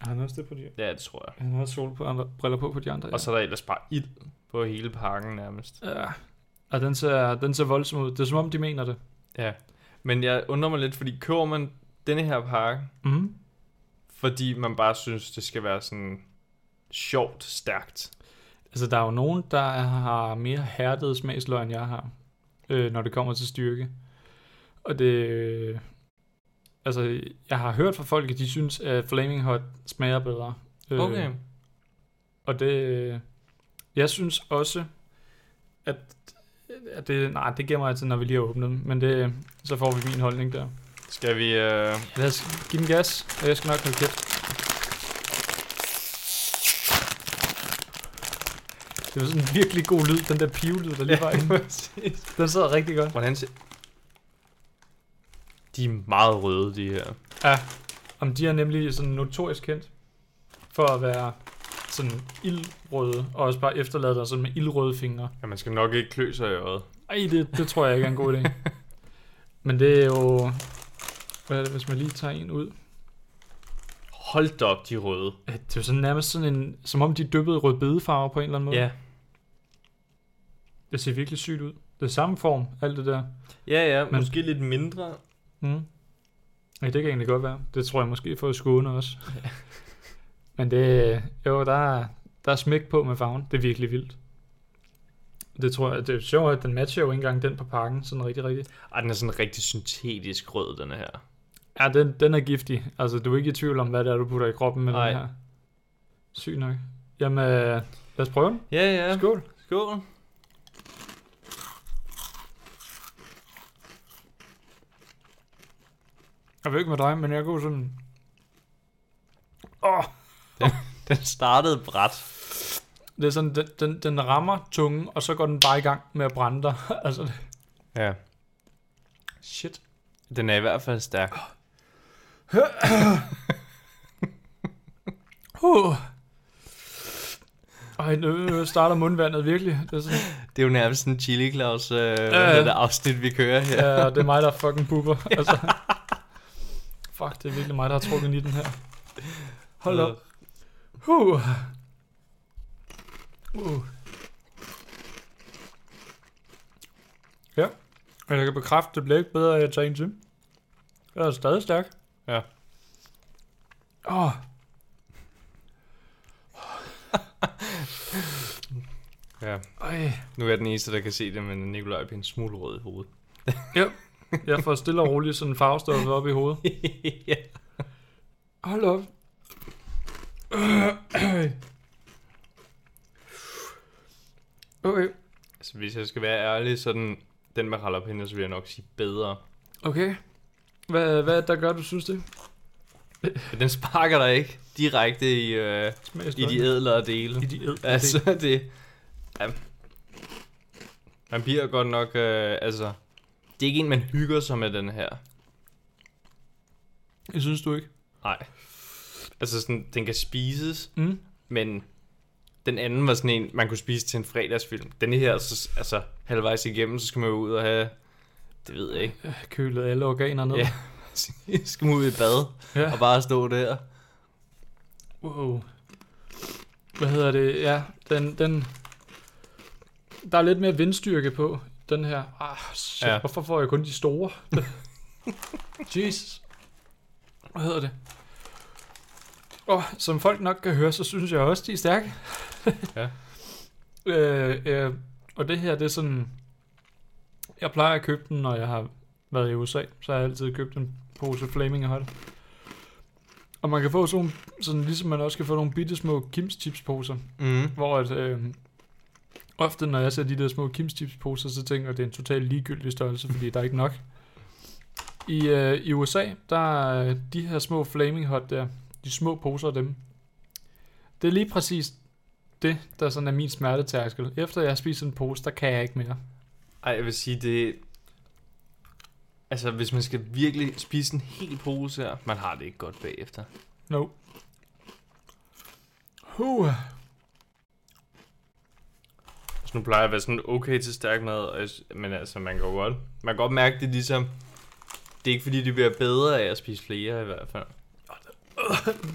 Har han også det på de Ja, det tror jeg. Han har også sol på andre, briller på på de andre. Og så er der ellers bare ild på hele pakken nærmest. Ja. Og den ser, den ser voldsom ud. Det er som om, de mener det. Ja. Men jeg undrer mig lidt, fordi køber man denne her pakke, Mm. fordi man bare synes, det skal være sådan sjovt stærkt. Altså, der er jo nogen, der har mere hærdet smagsløg, end jeg har, øh, når det kommer til styrke. Og det... Øh, altså, jeg har hørt fra folk, at de synes, at Flaming Hot smager bedre. Øh, Okay. Og det... Jeg synes også, at det... Nej, det giver mig altid, når vi lige har åbnet dem. Men det, så får vi min holdning der. Skal vi... Øh... Lad os give den gas, og jeg skal nok holde kæft. Det var sådan en virkelig god lyd, den der pivlyd, der lige var inde. præcis. Den sidder rigtig godt. Hvordan ser... De er meget røde, de her. Ja, om de er nemlig sådan notorisk kendt for at være sådan ildrøde, og også bare efterlade dig sådan med ildrøde fingre. Ja, man skal nok ikke klø sig i øjet. Ej, det, det tror jeg ikke er en god idé. <laughs> Men det er jo... Hvad er det, hvis man lige tager en ud? Hold da op, de er røde. Ja, Det er jo sådan nærmest sådan en... Som om de dyppede rødbedefarver på en eller anden måde. Ja. Det ser virkelig sygt ud. Det er samme form, alt det der. Ja, ja. Men-. Måske lidt mindre. Mm. Ja, det kan egentlig godt være. Det tror jeg måske for at skåne også. Men det, jo, der er, der er smæk på med farven. Det er virkelig vildt. Det tror jeg, det er sjovt, at den matcher jo ikke engang den på pakken, sådan rigtig, rigtig. Ej, den er sådan rigtig syntetisk rød, den her. Ja, den, den er giftig. Altså, du er ikke i tvivl om, hvad det er, du putter i kroppen med Nej. den her. Syg nok. Jamen, øh, lad os prøve den. Ja, ja. Skål. Skål. Jeg ved ikke med dig, men jeg går sådan... Åh, oh, <laughs> Den startede bræt. det er sådan, den, den, den rammer tungen, og så går den bare i gang med at brænde dig. <laughs> altså, det- Ja. shit. Den er i hvert fald stærk. <gasps> Uh. Ej, nu starter mundvandet virkelig. Det er sådan, Det er jo nærmest en chili claus øh, ja. det afsnit, vi kører her. ja, det er mig, der fucking pupper. <laughs> Altså. Fuck, det er virkelig mig, der har trukket i den her. Hold op. Uh. Uh. Ja, men jeg kan bekræfte, det bliver ikke bedre, at jeg tager en til. Det er stadig stærk. Ja. Åh. Oh. <laughs> Ja, Ej. nu er jeg den eneste, der kan se det, men Nikolaj bliver en smule rød i hovedet. <laughs> Jeg får stille og roligt sådan en farvestof op i hovedet. <laughs> ja. Hold op. Okay. Altså, hvis jeg skal være ærlig, så den, den med jalapeno, så vil jeg nok sige bedre. Okay. Hvad, hvad er det, der gør, du synes det? <laughs> Den sparker dig ikke direkte i, øh, i de ædlere dele. I de æd. Altså, <laughs> det... Ja, man bliver godt nok... Øh, altså, det er ikke en, man hygger sig med den her. Det synes du ikke? Nej. Altså, sådan, den kan spises, Mm. men den anden var sådan en, man kunne spise til en fredagsfilm. Den her, så, altså, halvvejs igennem, så skal man jo ud og have... Det ved jeg ikke. Kølet alle organer ned. Ja. skal man ud i bad ja. og bare stå der. Wow. Hvad hedder det? Ja, den, den... Der er lidt mere vindstyrke på den her. Ah, shit, ja. hvorfor får jeg kun de store? <laughs> Jesus. Hvad hedder det? Og som folk nok kan høre, så synes jeg også, de er stærke. Ja. <laughs> øh, øh, og det her, det er sådan... Jeg plejer at købe den, når jeg har været i USA. Så har jeg altid købt en pose Flaming Hot. Og man kan få sådan, sådan ligesom man også kan få nogle bitte små Kims chips poser, Mm. hvor at, øh, ofte når jeg ser de der små Kims chips poser, så tænker jeg, at det er en totalt ligegyldig størrelse, fordi der er ikke nok. I, øh, I USA, der er de her små Flaming Hot der, de små poser af dem, det er lige præcis det, der sådan er min smertetærskel. Efter jeg har spist en pose, der kan jeg ikke mere. Ej, jeg vil sige, det... Altså, hvis man skal virkelig spise en hel pose her, man har det ikke godt bagefter. No. Uh. Så nu plejer jeg at være sådan okay til stærk mad, men altså, man kan godt, man kan godt mærke, det ligesom, det er ikke fordi, det bliver bedre af at spise flere i hvert fald.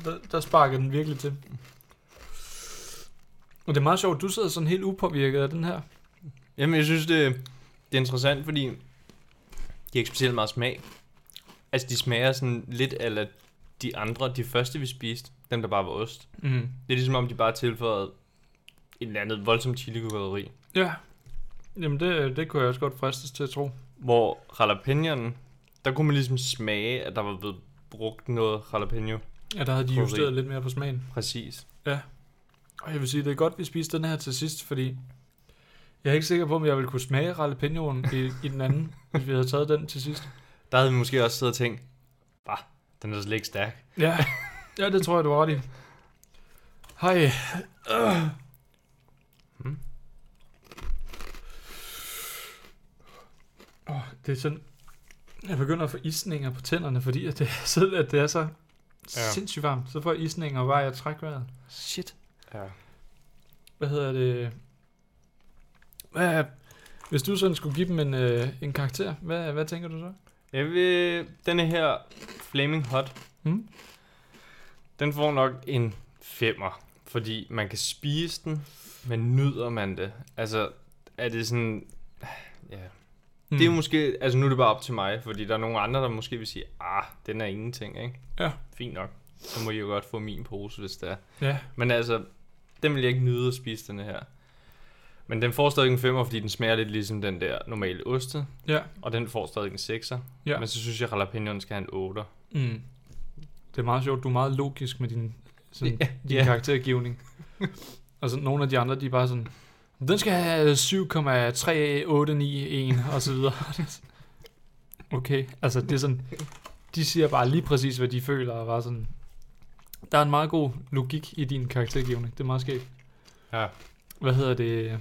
Der, der sparker den virkelig til. Og det er meget sjovt, du sidder sådan helt upåvirket af den her. Jamen, jeg synes, det, det er interessant, fordi de har ikke specielt meget smag. Altså, de smager sådan lidt af de andre, de første, vi spiste, dem der bare var ost. Mm. Det er ligesom om, de bare tilføjede et eller andet voldsomt chili. Ja. Jamen det, det kunne jeg også godt fristes til at tro. Hvor jalapenoen, der kunne man ligesom smage, at der var blevet brugt noget jalapeno. Ja, der havde de justeret lidt mere på smagen. Præcis. Og jeg vil sige, det er godt, vi spiste den her til sidst, fordi jeg er ikke sikker på, om jeg ville kunne smage jalapenoen i, i den anden, <laughs> hvis vi havde taget den til sidst. Der havde vi måske også siddet og tænkt, bah, den er slet ikke stærk. Ja, ja det tror jeg, du har ret i. Hej. Øh. Hmm. Oh, det er sådan... Jeg begynder at få isninger på tænderne, fordi at det, at det er så Ja. sindssygt varmt. Så får jeg isninger, og bare jeg trækker vejret. Shit. Ja. Hvad hedder det? Hvad, hvis du sådan skulle give dem en, øh, en karakter, hvad, hvad tænker du så? Jeg vil, denne her Flaming Hot, Hmm? den får nok en femmer. Fordi man kan spise den, men nyder man det? Altså, er det sådan... Ja. Mm. Det er jo måske... Altså, nu er det bare op til mig, fordi der er nogle andre, der måske vil sige, ah, den er ingenting, ikke? Ja. Fint nok. Så må I jo godt få min pose, hvis det er. Ja, Men altså, den vil jeg ikke nyde at spise, den her. Men den får stadig en femmer, fordi den smager lidt ligesom den der normale oste. ja, Og den får stadig en 6'er. ja. Men så synes jeg, at jalapenoen skal have en 8'er. Mm. Det er meget sjovt, du er meget logisk med din, sådan, Ja, din ja. karaktergivning. og <laughs> så nogle af de andre, de er bare sådan, den skal have 7,3891 og så videre. <laughs> okay, altså det er sådan, de siger bare lige præcis, hvad de føler, og bare sådan, der er en meget god logik i din karaktergivning, det er meget skægt. Ja. Hvad hedder det?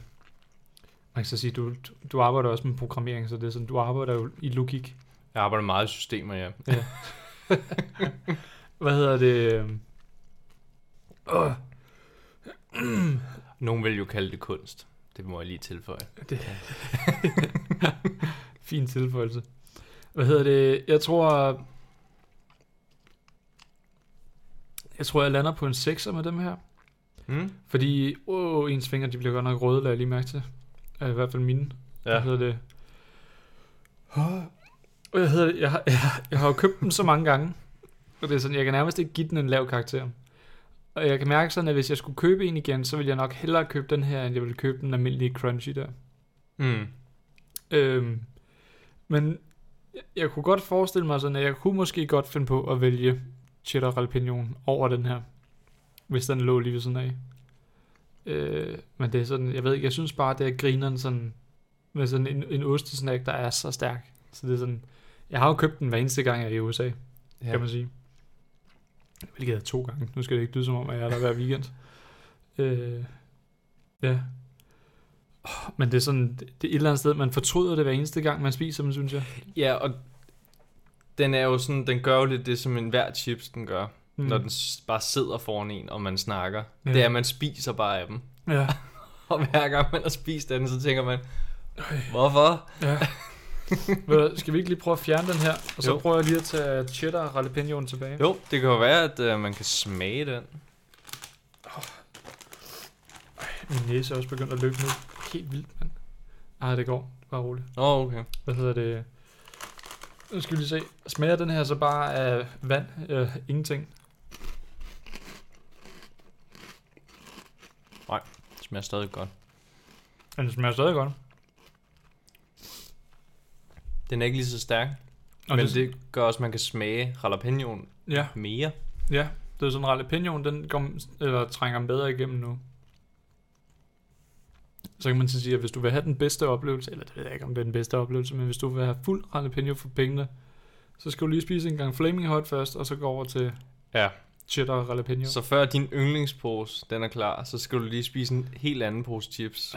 Man kan så sige, du, du- arbejder også med programmering, så det er sådan, du arbejder jo i logik. Jeg arbejder meget i systemer, ja. Hvad hedder det? Uh, Nogen vil jo kalde det kunst. Det må jeg lige tilføje. <laughs> <laughs> fin tilføjelse. Hvad hedder det? Jeg tror... Jeg tror, jeg lander på en 6'er med dem her. Mm? Fordi, åh, ens fingre, de bliver godt nok røde, lader jeg lige mærke til. I hvert fald mine. Hvad Ja. hedder det? Åh, Hvad hedder det? Jeg har, jeg, <laughs> har- jeg har jo købt dem så mange gange. Og det er sådan, jeg kan nærmest ikke give den en lav karakter. Og jeg kan mærke sådan, at hvis jeg skulle købe en igen, så ville jeg nok hellere købe den her, end jeg ville købe den almindelige crunchy der. Mm. Øhm, men jeg, jeg kunne godt forestille mig sådan, at jeg kunne måske godt finde på at vælge cheddar jalapeno over den her, hvis den lå lige ved sådan af. Øh, men det er sådan, jeg ved ikke, jeg synes bare, det er grineren sådan, med sådan en, en ostesnack, der er så stærk. Så det er sådan, jeg har jo købt den hver eneste gang, jeg er i USA, ja. Ja. kan man sige. Hvilket er to gange. Nu skal det ikke lyde som om, at jeg er der hver weekend. Øh, ja. Åh, Men det er sådan, det, er et eller andet sted, man fortryder det hver eneste gang, man spiser dem, synes jeg. ja, og den er jo sådan, den gør jo lidt det, som en hver chips den gør, Mm. når den bare sidder foran en, og man snakker. Ja. Det er, at man spiser bare af dem. Ja. <laughs> Og hver gang man har spist den, så tænker man, hvorfor? ja. <laughs> Ved skal vi ikke lige prøve at fjerne den her? Og så Jo. prøver jeg lige at tage cheddar jalapenoen tilbage. Jo, det kan jo være, at uh, man kan smage den. Min næse er også begyndt at løbe nu. Helt vildt, mand. Ej, det går. Bare roligt. Åh, oh, okay. Hvad hedder det? Nu skal vi lige se. Smager den her så bare af vand? Øh, ingenting. Det smager stadig godt. Men det smager stadig godt. Den er ikke lige så stærk, Og men det gør også, at man kan smage jalapenoen Ja, mere. ja. Det er sådan jalapenoen, den går, eller trænger bedre igennem nu. Så kan man så sige, at hvis du vil have den bedste oplevelse, eller det ved jeg ikke, om det er den bedste oplevelse, men hvis du vil have fuld jalapeno for pengene, så skal du lige spise en gang Flaming Hot først, og så gå over til Ja. Cheddar jalapeno. Så før din yndlingspose, den er klar, så skal du lige spise en helt anden pose chips.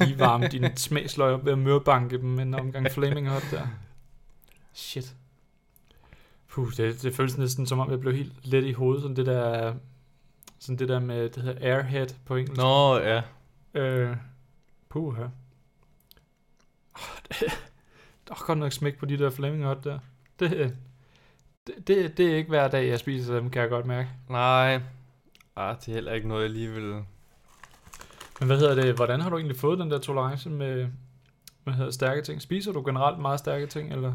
lige varme din smagsløg op ved at mørbanke dem med en omgang Flaming Hot der. Shit. Puh, det, det føles næsten som om, jeg blev helt let i hovedet. Sådan det der, sådan det der med, det hedder airhead på engelsk. Nå, ja. Øh, puh, her. Der er godt nok smæk på de der Flaming Hot der. Det, det, det, det er ikke hver dag, jeg spiser dem, kan jeg godt mærke. Nej. Ah, det er heller ikke noget, jeg lige vil... Men hvad hedder det, hvordan har du egentlig fået den der tolerance med, hvad hedder stærke ting? Spiser du generelt meget stærke ting, eller?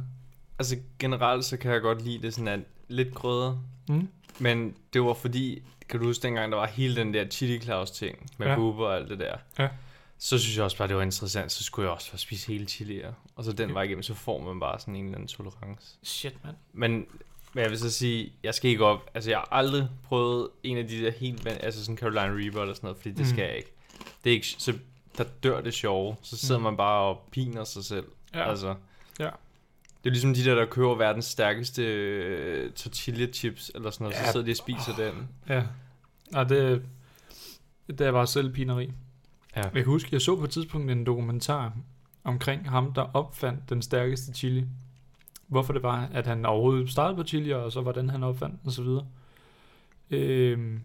Altså generelt, så kan jeg godt lide det sådan at lidt grødder. Mm? Men det var fordi, kan du huske dengang, der var hele den der Chili Claus ting med Ja. buber og alt det der. Ja. Så synes jeg også bare, det var interessant. Så skulle jeg også spise hele chilier. Og så den Okay. vej igennem, så får man bare sådan en eller anden tolerance. Shit, mand. Men, men jeg vil så sige, jeg skal ikke op. Altså, jeg har aldrig prøvet en af de der helt, altså sådan Carolina Reaper eller sådan noget, fordi det Mm. skal jeg ikke. Det er ikke, så der dør det sjove. Så sidder Mm. man bare og piner sig selv. Ja. Altså. Ja. Det er ligesom de der, der køber verdens stærkeste øh, tortilla chips, eller sådan noget, Ja. så sidder de og spiser den. Ja. Og det, det er bare selvpineri. Ja. Jeg kan huske, jeg så på et tidspunkt en dokumentar omkring ham, der opfandt den stærkeste chili. Hvorfor det var, at han overhovedet startede på chili, og så hvordan han opfandt og så videre. Øhm,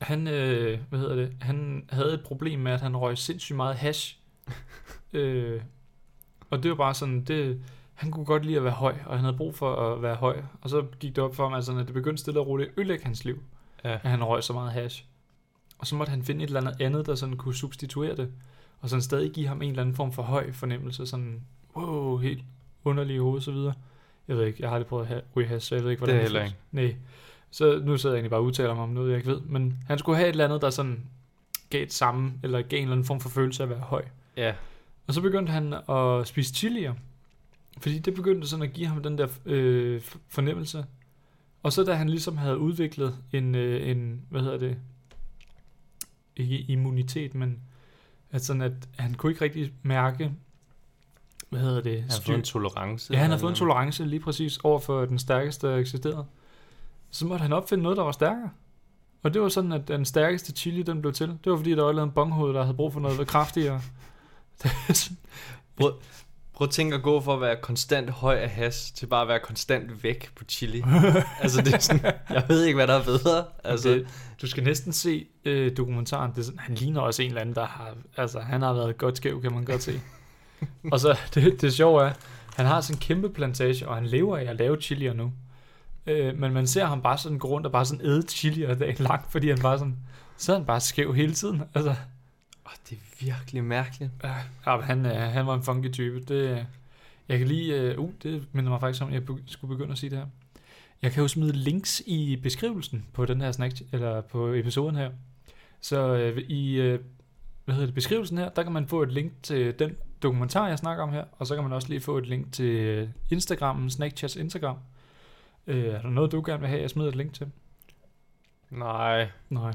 han, øh, hvad hedder det, han havde et problem med, at han røg sindssygt meget hash. <laughs> øh, og det var bare sådan, det, han kunne godt lide at være høj, og han havde brug for at være høj. Og så gik det op for ham, altså, at det begyndte stille og roligt at ødelægge hans liv, Ja. at han røg så meget hash. Og så måtte han finde et eller andet andet, der sådan kunne substituere det, og sådan stadig give ham en eller anden form for høj fornemmelse, sådan, wow, helt underlig i hovedet og så videre. Jeg ved ikke, jeg har aldrig prøvet at have- ryge hash, så jeg ved ikke, hvordan Det er heller føles. Nej. Så nu sidder jeg egentlig bare og udtaler mig om noget, jeg ikke ved. Men han skulle have et eller andet, der sådan gav et samme, eller gav en eller anden form for følelse af at være høj. Ja. Og så begyndte han at spise chilier. Fordi det begyndte sådan at give ham den der øh, fornemmelse. Og så da han ligesom havde udviklet en, øh, en hvad hedder det, ikke immunitet, men at sådan at han kunne ikke rigtig mærke, hvad hedder det, Han har fået en tolerance. Ja, han har fået en tolerance lige præcis over for den stærkeste, der eksisterede. Så måtte han opfinde noget, der var stærkere. Og det var sådan, at den stærkeste chili, den blev til. Det var fordi, der var en bonghoved, der havde brug for noget kraftigere. <laughs> Er sådan- Prøv at tænke at gå for at være konstant høj af has, til bare at være konstant væk på chili. <laughs> altså, det er sådan, jeg ved ikke, hvad der er bedre. Altså, altså, det, du skal næsten se øh, dokumentaren. Det er sådan, han ligner også en eller anden, der har... Altså, han har været godt skæv, kan man godt se. <laughs> og så, det, det sjove er, han har sådan en kæmpe plantage, og han lever af at lave chilier nu. Øh, men man ser ham bare sådan gå rundt og bare sådan æde chili og dagen lang, fordi han bare sådan, så er han bare skæv hele tiden. Altså, Oh, det er virkelig mærkeligt. ja, men han, øh, han var en funky type. Det, jeg kan lige, uh, uh, det minder mig faktisk om, at jeg be- skulle begynde at sige det her. Jeg kan jo smide links i beskrivelsen på den her snack, eller på episoden her. Så øh, i øh, hvad hedder det, beskrivelsen her, der kan man få et link til den dokumentar, jeg snakker om her, og så kan man også lige få et link til øh, Instagrammen, Snackchats Instagram. Øh, er der noget, du gerne vil have, jeg smider et link til? Nej, Nej,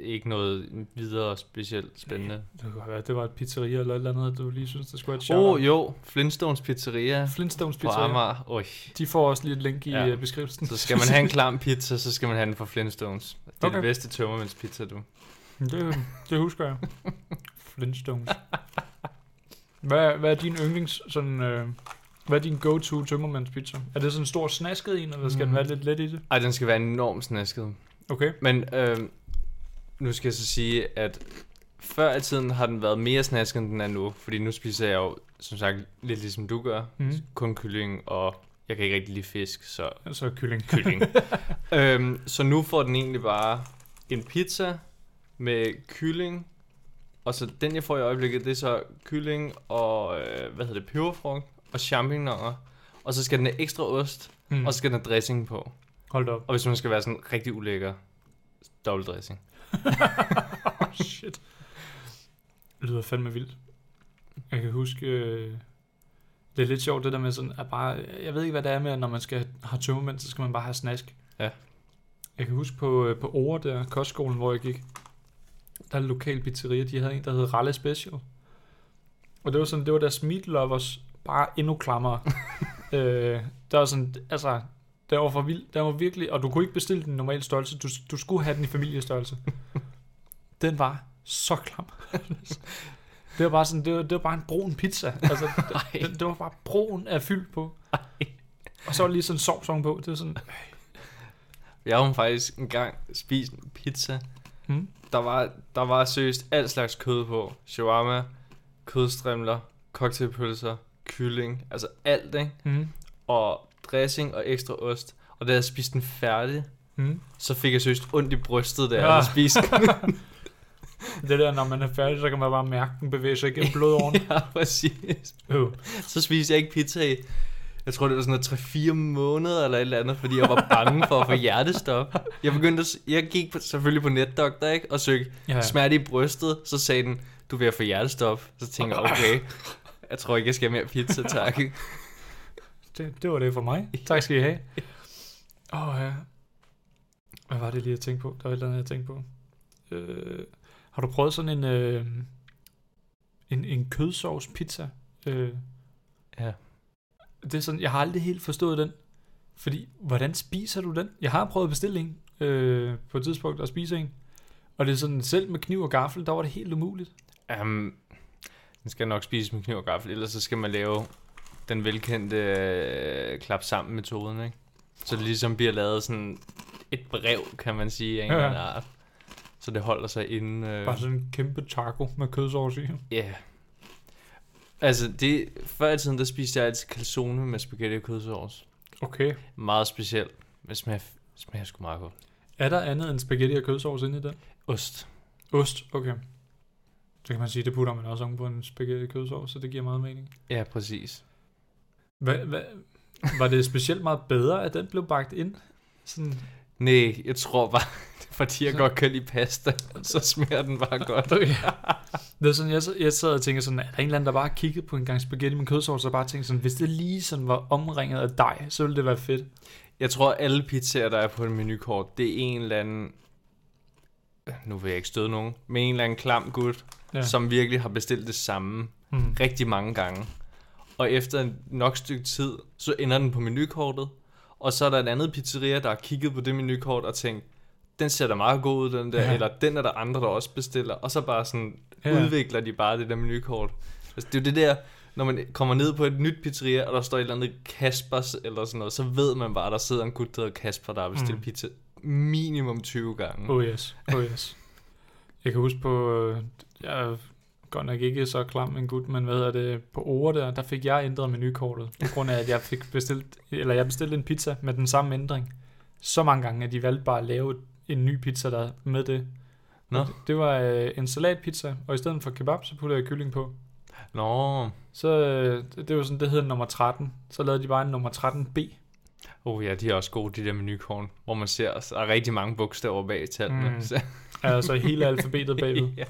ikke noget videre specielt spændende. det kunne være, det var et pizzeria eller et eller andet, du lige synes, det skulle være et Åh, shout oh, jo, Flintstones Pizzeria Flintstones på Pizzeria. Amager. Oj, De får også lige et link i Ja. ja. beskrivelsen. så skal man have en klam <laughs> pizza, så skal man have den fra Flintstones. Det er okay. Det bedste tømmermændspizza, du. Det, det husker jeg. <laughs> Flintstones. Hvad, hvad er din yndlings, sådan, øh, hvad er din go-to tømmermandspizza? Er det sådan en stor snasket en, eller skal mm. den være lidt let i det? Ej, den skal være enormt snasket. Okay. Men øh, nu skal jeg så sige, at før i tiden har den været mere snasket, end den er nu. Fordi nu spiser jeg jo, som sagt, lidt ligesom du gør. Mm. Kun kylling, og jeg kan ikke rigtig lide fisk, så Altså kylling. kylling. <laughs> øhm, så nu får den egentlig bare en pizza med kylling. Og så den, jeg får i øjeblikket, det er så kylling og, øh, hvad hedder det, peberfrugt og champignoner. Og så skal den have ekstra ost, Mm. og så skal den have dressing på. Hold da op. Og hvis man skal være sådan rigtig ulækker, dobbeltdressing. <laughs> oh, shit. Det lyder fandme vildt. Jeg kan huske, øh, det er lidt sjovt det der med sådan, at bare, jeg ved ikke hvad det er med, at når man skal have tømmermænd, så skal man bare have snask. Ja. Jeg kan huske på, øh, på Ore der, kostskolen, hvor jeg gik, der er en lokal pizzeria, de havde en, der hed Ralle Special. Og det var sådan, det var deres meat lovers, bare endnu klammere. <laughs> øh, der var sådan, altså, det var for vildt. Den var virkelig, og du kunne ikke bestille den i normal størrelse, du, du skulle have den i familiestørrelse. <laughs> den var så klam. det var bare sådan, det var, det var bare en brun pizza. Altså, <laughs> det, det, det var bare brun af fyld på. Og så var der lige sådan en sovs på. Det var sådan, Jeg har faktisk engang spist en pizza. hmm? Der var, der var seriøst alt slags kød på. Shawarma, kødstrimler, cocktailpølser, kylling, altså alt, ikke? Hmm? Og dressing og ekstra ost. Og da jeg spiste den færdig, Hmm? så fik jeg seriøst ondt i brystet, da jeg Ja. havde spist den. <laughs> Det der, når man er færdig, så kan man bare mærke den bevæge sig igennem blodårene. <laughs> ja, præcis. Øh. Så spiste jeg ikke pizza i, jeg tror det var sådan noget 3-4 måneder eller et eller andet, fordi jeg var bange for at få hjertestop. Jeg begyndte at, jeg gik på, selvfølgelig på netdoktor, ikke? Og søgte Ja. ja. smerte i brystet, så sagde den, du ved at få hjertestop. Så tænkte jeg, okay, jeg tror ikke, jeg skal have mere pizza, tak. Det, det var det for mig. Tak skal I have. Åh, oh, ja. Hvad var det lige, jeg tænkte på? Der var et eller andet, jeg tænkte på. Øh, har du prøvet sådan en, øh, en, en kødsovs pizza? Øh, Ja. Det er sådan, jeg har aldrig helt forstået den. Fordi, hvordan spiser du den? Jeg har prøvet at bestille en øh, på et tidspunkt at spise en. Og det er sådan, selv med kniv og gaffel, der var det helt umuligt. Um, den skal nok spise med kniv og gaffel, ellers så skal man lave den velkendte øh, klap sammen metoden, ikke? Så det ligesom bliver lavet sådan et brev, kan man sige, af en Ja, eller ja. anden art. Så det holder sig inden... Øh, Bare sådan en kæmpe taco med kødsovs i. Ja. Yeah. Altså, det, før i tiden, der spiste jeg altid calzone med spaghetti og kødsovs. Okay. Meget specielt. Det smager, smager sgu meget godt. Er der andet end spaghetti og kødsovs inde i den? Ost. Ost, okay. Så kan man sige, det putter man også oven på en spaghetti kødsovs, så det giver meget mening. Ja, præcis. Hvad, hvad, var det specielt meget bedre, at den blev bagt ind? Sådan, Nej, jeg tror bare, <laughs> fordi jeg Så- godt kan lide pasta, <laughs> så smager den bare godt. <laughs> okay. Det er sådan, jeg, jeg sad og tænker sådan, er der en eller anden, der bare kiggede på en gang spaghetti med kødsovs, og bare tænkte sådan, hvis det lige sådan var omringet af dej, så ville det være fedt. Jeg tror, alle pizzaer, der er på et menukort, det er en eller anden... Nu vil jeg ikke støde nogen, men en eller anden klam gut, ja. som virkelig har bestilt det samme Mm. rigtig mange gange. Og efter en nok stykke tid, så ender den på menukortet. Og så er der et andet pizzeria, der har kigget på det menukort og tænkt, den ser da meget god ud, den der, Ja. eller den er der andre, der også bestiller. Og så bare sådan, Ja. udvikler de bare det der menukort. Altså, det er jo det der, når man kommer ned på et nyt pizzeria, og der står et eller andet Kaspers eller sådan noget, så ved man bare, at der sidder en gut, der hedder Kasper, der har bestilt Mm. mm. pizza minimum 20 gange. Oh yes, oh yes. Jeg kan huske på, øh, jeg godt nok ikke så klam en gut, men hvad hedder det, på ord der, der fik jeg ændret menukortet, på grund af, at jeg fik bestilt, eller jeg bestilte en pizza med den samme ændring, så mange gange, at de valgte bare at lave en ny pizza der med det. Nå. Det, det var øh, en salatpizza, og i stedet for kebab, så puttede jeg kylling på. Nå, Så øh, det, var sådan, det hed nummer 13. Så lavede de bare en nummer 13B. oh ja, de er også gode, de der menukort, hvor man ser, der er rigtig mange bogstaver bag tallene. Mm. Altså hele alfabetet bagved. <laughs> ja.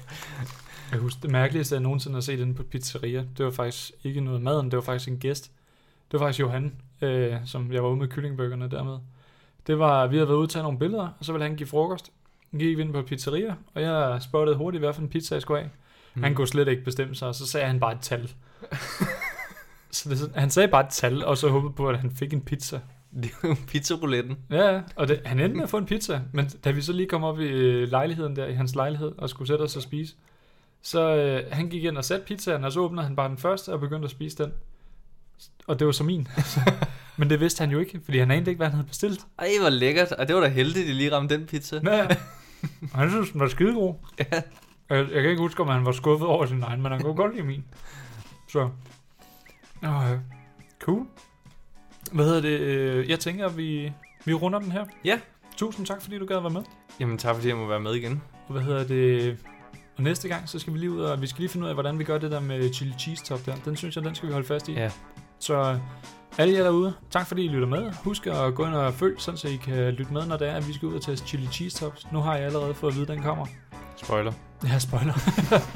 Jeg husker det mærkeligste, jeg nogensinde har set inde på pizzeria. Det var faktisk ikke noget maden, det var faktisk en gæst. Det var faktisk Johan, øh, som jeg var ude med kyllingbøgerne dermed. Det var, vi havde været ude til nogle billeder, og så ville han give frokost. Så gik vi ind på pizzeria, og jeg spottede hurtigt, hvad for en pizza jeg skulle have. Mm. Han kunne slet ikke bestemme sig, og så sagde han bare et tal. så det, han sagde bare et tal, og så håbede på, at han fik en pizza. <laughs> Det jo pizzarouletten. Ja, ja, og det, han endte med at få en pizza, men da vi så lige kom op i øh, lejligheden der, i hans lejlighed, og skulle sætte os og spise, så øh, han gik ind og satte pizzaen, og så åbnede han bare den første og begyndte at spise den. Og det var så min. <laughs> men det vidste han jo ikke, fordi han anede ikke, hvad han havde bestilt. Ej, hvor lækkert. Og det var da heldigt, at de lige ramte den pizza. Ja, ja. <laughs> Han synes, den var skidegod. Ja. Jeg, jeg kan ikke huske, om han var skuffet over sin egen, men han kunne godt lide min. Så. Oh, cool. Hvad hedder det? øh, Jeg tænker, at vi, vi runder den her. Ja. Tusind tak, fordi du gad at være med. Jamen tak, fordi jeg må være med igen. Hvad hedder det? Og næste gang, så skal vi lige ud og vi skal lige finde ud af, hvordan vi gør det der med chili cheese top der. Den synes jeg, den skal vi holde fast i. Ja. Så alle jer derude, tak fordi I lytter med. Husk at gå ind og følg, sådan så I kan lytte med, når det er, at vi skal ud og teste chili cheese tops. Nu har jeg allerede fået at vide, at den kommer. Spoiler. Ja, spoiler.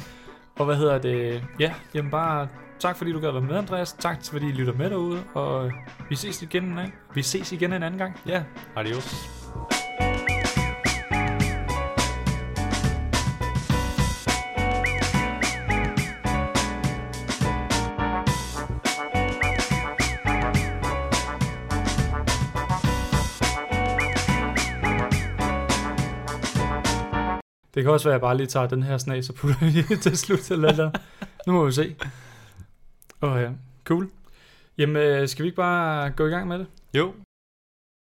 <laughs> og hvad hedder det? Ja, jamen bare tak fordi du gad være med, Andreas. Tak fordi I lytter med derude, og vi ses igen en anden, vi ses igen en anden gang. Ja, adios. Det kan også være, at jeg bare lige tager den her snas og putter i <laughs> til slut eller eller. Nu må vi se. Åh ja, cool. Jamen, øh, skal vi ikke bare gå i gang med det? Jo,